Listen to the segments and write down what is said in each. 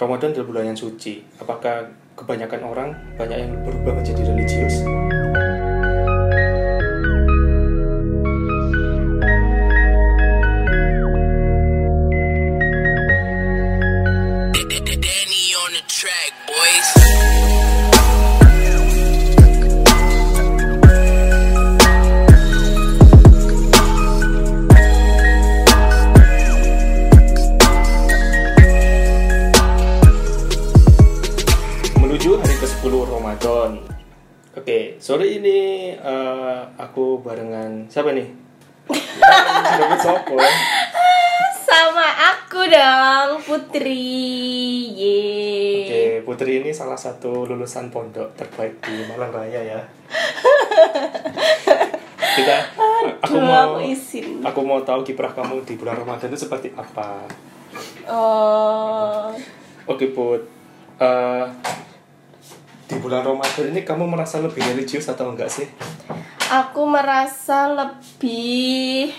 Ramadan adalah bulan yang suci. Apakah kebanyakan orang banyak yang berubah menjadi religius? Sore ini eh, aku barengan siapa nih? Sudah sopo? Sama aku dong, Putri. Ye. Oke, Putri ini salah satu lulusan pondok terbaik di Malang Raya ya. Kita aku Aduh, mau aku izin. aku mau tahu kiprah kamu di bulan Ramadan itu seperti apa. Oh, Oke, Put. Eh, di bulan Ramadan ini kamu merasa lebih religius atau enggak sih? aku merasa lebih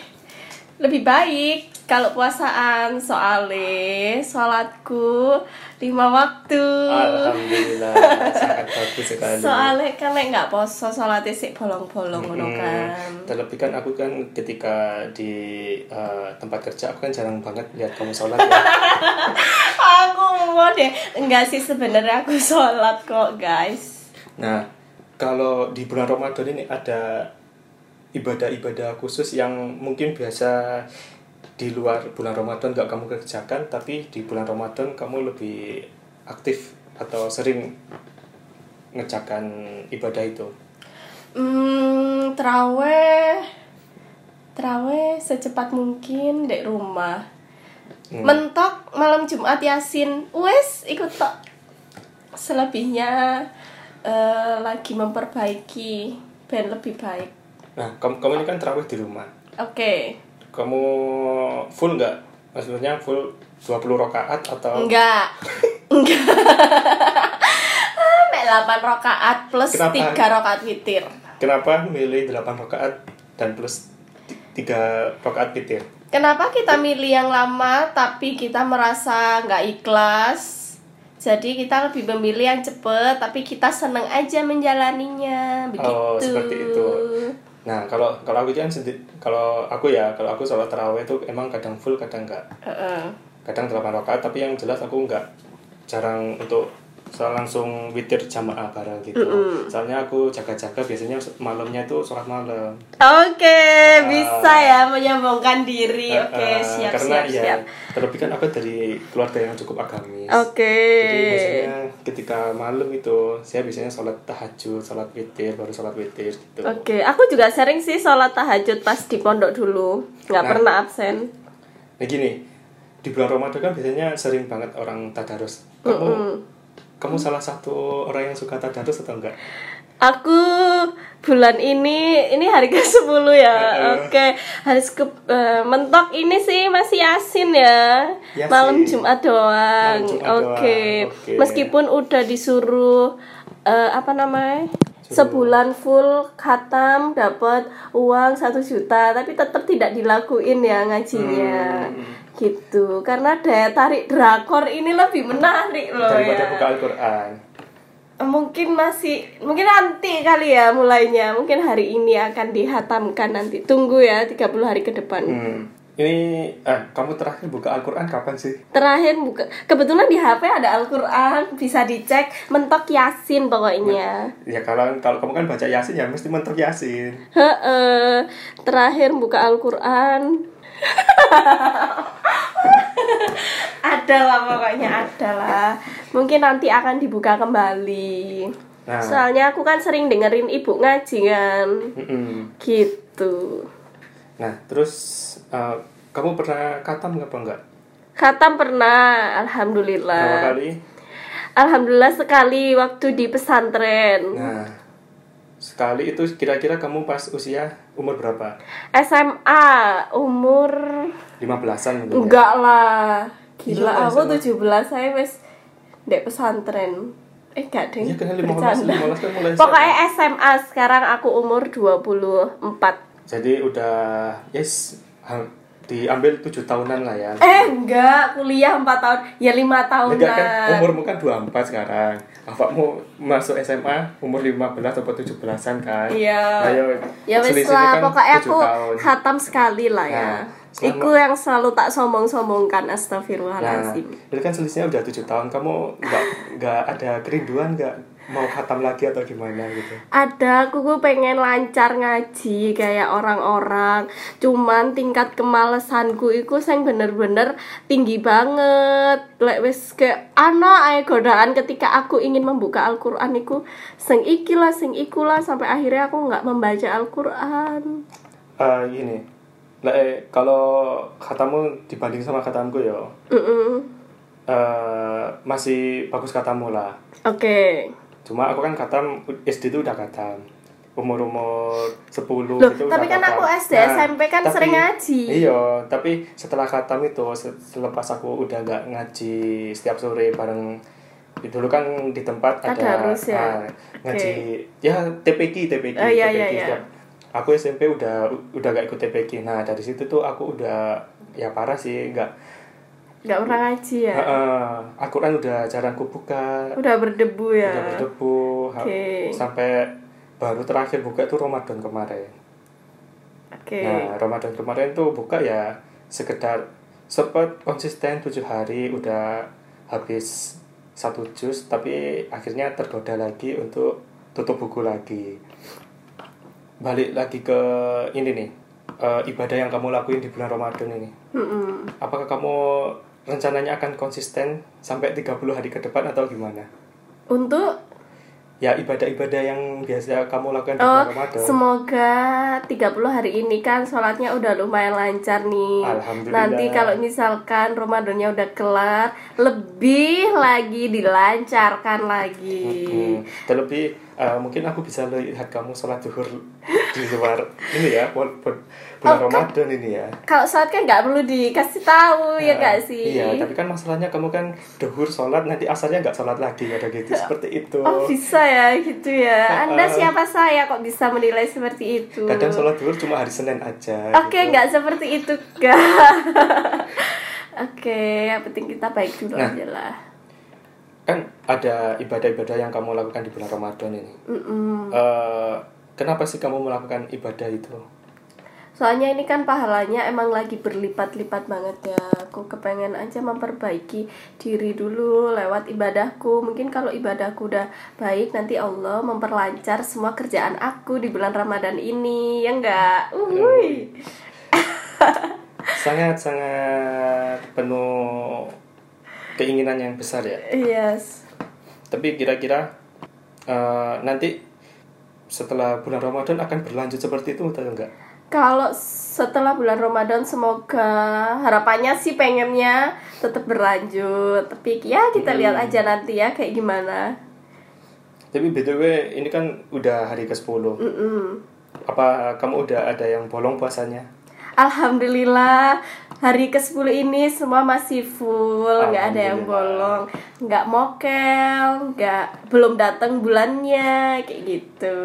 lebih baik kalau puasaan soalnya sholatku lima waktu. Alhamdulillah, sangat bagus sekali. Soalnya kan nek nggak poso sholatnya sih bolong-bolong Hmm, kan. Terlebih kan aku kan ketika di eh, tempat kerja aku kan jarang banget lihat kamu sholat ya. mau deh enggak sih sebenarnya aku sholat kok guys. Nah, kalau di bulan Ramadan ini ada ibadah-ibadah khusus yang mungkin biasa di luar bulan Ramadan gak kamu kerjakan, tapi di bulan Ramadan kamu lebih aktif atau sering ngerjakan ibadah itu. Hmm, teraweh teraweh secepat mungkin di rumah. Hmm. Mentok malam Jumat Yasin. Wes, ikut tok. Selebihnya eh, lagi memperbaiki ben lebih baik. Nah, kamu, kamu ini kan terawih di rumah. Oke. Kamu full nggak? Maksudnya full 20 rakaat atau Enggak. Enggak. Mek 8 rakaat plus Kenapa? 3 rakaat witir. kenapa milih 8 rakaat dan plus 3 rakaat witir? Kenapa kita milih yang lama tapi kita merasa nggak ikhlas? Jadi kita lebih memilih yang cepet tapi kita seneng aja menjalaninya begitu. Oh, seperti itu. Nah, kalau kalau aku kan sendi- kalau aku ya, kalau aku sholat taraweh itu emang kadang full, kadang enggak. Heeh. Kadang 8 rakaat, tapi yang jelas aku enggak jarang untuk soal langsung witir jamaah bareng gitu. Soalnya aku jaga-jaga biasanya malamnya itu sholat malam. Oke, bisa ya menyambungkan diri. Oke, Eh, siap karena siap ya siap. terlebih kan aku dari keluarga yang cukup agamis. Oke. Jadi biasanya ketika malam itu saya biasanya sholat tahajud, sholat witir, baru sholat witir gitu. Oke, aku juga sering sih sholat tahajud pas di pondok dulu, nggak Nah. pernah absen. Nah gini, di bulan Ramadan kan biasanya sering banget orang tadarus. Kamu kamu salah satu orang yang suka tadarus atau enggak? Aku bulan ini ini hari ke 10 ya. Oke, hari ke eh, mentok ini sih masih Yasin ya. Yasin. Malam Jumat doang. Oke. doang, oke. Meskipun udah disuruh eh, apa namanya? Sebulan full khatam dapat uang satu juta, tapi tetap tidak dilakuin ya ngajinya. Hmm. Gitu. Karena daya tarik drakor ini lebih menarik loh Daripada ya buka Al-Quran. mungkin masih mungkin nanti kali ya mulainya mungkin hari ini akan dihatamkan nanti tunggu ya 30 hari ke depan Hmm. Ini, eh, kamu terakhir buka Al-Quran kapan sih? terakhir buka kebetulan di HP ada Al-Quran bisa dicek mentok Yasin pokoknya Ya kalau kalau kamu kan baca Yasin ya mesti mentok Yasin. Heeh. terakhir buka Al-Quran ada lah pokoknya ada lah mungkin nanti akan dibuka kembali Nah. soalnya aku kan sering dengerin ibu ngaji kan gitu Nah, terus eh, kamu pernah katam apa enggak? Khatam pernah, Berapa alhamdulillah. kali? Alhamdulillah sekali waktu di pesantren. Nah, sekali itu kira-kira kamu pas usia umur berapa? SMA umur 15-an mungkin ya? enggak lah. Gila Iya, aku SMA. 17 saya wes dek pesantren. Eh enggak deh. Iya kan 15, bercanda. 15 kan mulai Pokoknya SMA sekarang aku umur 24. Jadi udah yes diambil tujuh tahunan lah ya Eh enggak, kuliah 4 tahun, ya 5 tahunan. Enggak kan umurmu kan 24 sekarang. Awakmu masuk SMA umur 15 atau 17-an kan? Iya. Ayo. Ya selisihnya lah, kan pokoknya 7 aku tahun. khatam sekali lah ya. Nah, selama- Iku yang selalu tak sombong-sombongkan Nah, astagfirullahaladzim. itu kan selisihnya udah 7 tahun. Kamu enggak enggak ada kerinduan enggak mau khatam lagi atau gimana gitu? Ada, aku gue pengen lancar ngaji kayak orang-orang. Cuman tingkat kemalesanku itu sing bener-bener tinggi banget. Lek wis kayak ana ae godaan ketika aku ingin membuka Al-Qur'an iku sing iki lah, sing iku lah sampai akhirnya aku nggak membaca Al-Qur'an. Eh gini. Lah eh, kalau katamu dibanding sama katamu ya Mm-mm. eh masih bagus katamu lah. Oke. Cuma aku kan katam SD itu udah katam. Umur-umur 10 Loh, gitu tapi kan aku khatam. SD, SMP kan sering ngaji. Iya, tapi setelah katam itu se- selepas aku udah nggak ngaji setiap sore bareng dulu kan di tempat ada Tadarus ya? ah, ngaji ya TPQ TPQ Oh, iya, iya, TPQ iya. setiap- aku SMP udah udah gak ikut TPQ nah dari situ tuh aku udah ya parah sih nggak Nggak pernah ngaji ya. Heeh, Al-Quran udah jarang kubuka Udah berdebu ya. udah berdebu Oke. sampai baru terakhir buka tuh Ramadan kemarin Oke. nah Ramadan kemarin tuh buka ya sekedar sempat konsisten tujuh hari udah habis satu jus tapi akhirnya tergoda lagi untuk tutup buku lagi balik lagi ke ini nih eh, ibadah yang kamu lakuin di bulan Ramadan ini Mm-mm. apakah kamu rencananya akan konsisten sampai 30 hari ke depan atau gimana Untuk ya ibadah-ibadah yang biasa kamu lakukan di Oh, Ramadan semoga 30 hari ini kan sholatnya udah lumayan lancar nih. Alhamdulillah. Nanti kalau misalkan Ramadannya udah kelar, lebih lagi dilancarkan lagi. Hmm, terlebih eh, mungkin aku bisa lihat kamu sholat zuhur di luar ini ya bulan, bulan Oh, kan- Ramadan ini ya Kalau sholat kan nggak perlu dikasih tahu ya Nah, nggak sih? iya tapi kan masalahnya kamu kan duhur sholat nanti asarnya nggak sholat lagi ada gitu seperti itu Oh bisa ya gitu ya. Anda siapa saya kok bisa menilai seperti itu? kadang sholat duhur cuma hari Senin aja Oke, gitu. nggak seperti itu, Kak. Oke, yang penting kita baik dulu Nah. aja lah. Ada ibadah-ibadah yang kamu lakukan di bulan Ramadan ini Mm-mm. Eh, kenapa sih kamu melakukan ibadah itu Soalnya ini kan pahalanya emang lagi berlipat-lipat banget ya. Aku kepengen aja memperbaiki diri dulu lewat ibadahku. Mungkin kalau ibadahku udah baik, nanti Allah memperlancar semua kerjaan aku di bulan Ramadan ini. Ya enggak? Uhuy. sangat sangat penuh keinginan yang besar ya Yes. Tapi kira-kira eh, nanti setelah bulan Ramadan akan berlanjut seperti itu atau enggak Kalau setelah bulan Ramadan semoga harapannya sih pengennya tetap berlanjut. Tapi ya kita lihat aja nanti ya kayak gimana. tapi btw ini kan udah hari ke 10 Mm-mm. apa kamu udah ada yang bolong puasanya Alhamdulillah hari ke-10 ini semua masih full, nggak ada yang bolong, nggak mokel, nggak belum datang bulannya kayak gitu.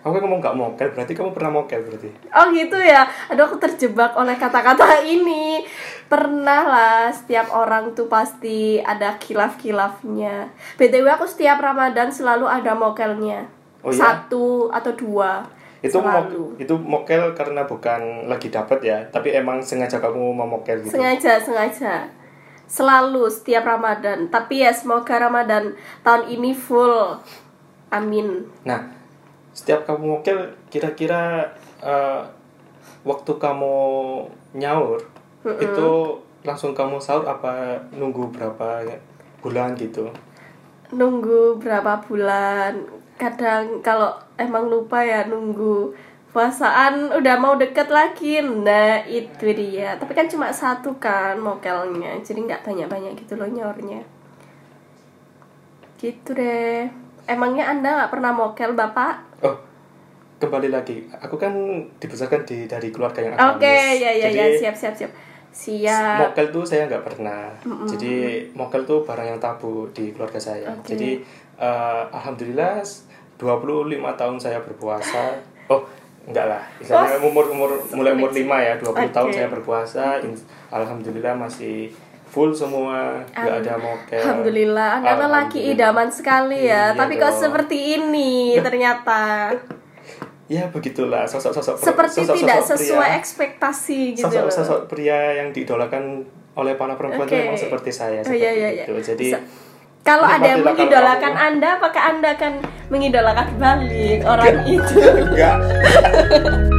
kamu ngomong gak mokel berarti kamu pernah mokel berarti Oh gitu ya, aduh aku terjebak oleh kata-kata ini. Pernah lah, setiap orang tuh pasti ada kilaf-kilafnya. BTW aku setiap Ramadan selalu ada mokelnya. Oh iya? Satu atau dua. Itu selalu. mo- itu mokel karena bukan lagi dapat ya tapi emang sengaja kamu mau mokel gitu Sengaja, sengaja. Selalu setiap Ramadan. Tapi ya semoga Ramadan tahun ini full. Amin. Nah, setiap kamu mokel, kira-kira eh, waktu kamu nyaur itu langsung kamu sahur apa nunggu berapa bulan gitu? Nunggu berapa bulan. Kadang kalau emang lupa ya nunggu puasaan udah mau deket lagi nah itu dia tapi kan cuma satu kan mokelnya jadi nggak banyak-banyak gitu loh nyaurnya gitu deh emangnya anda nggak pernah mokel bapak Oh, kembali lagi. Aku kan dibesarkan di dari keluarga yang Oke, agamis. ya ya ya, Jadi, siap siap siap. Siap. Mokel tuh saya nggak pernah. Jadi mokel tuh barang yang tabu di keluarga saya. Oke. Jadi eh, alhamdulillah 25 tahun saya berpuasa. Oh, enggak lah misalnya Oh, umur umur mulai umur 5 ya 20 tahun Oke. saya berpuasa in- alhamdulillah masih full semua nggak ada mokel Alhamdulillah, anak Alhamdulillah. idaman sekali ya. Iya Tapi kok dong. seperti ini ternyata. Ya begitulah sosok-sosok Seperti sosok-sosok tidak pria- sesuai ekspektasi gitu loh. sosok-sosok pria yang diidolakan oleh para perempuan itu Oke. memang seperti saya Oh, iya, iya, iya. itu jadi Se- Kalau ada yang mengidolakan kamu- Anda, apakah Anda akan mengidolakan balik orang itu? enggak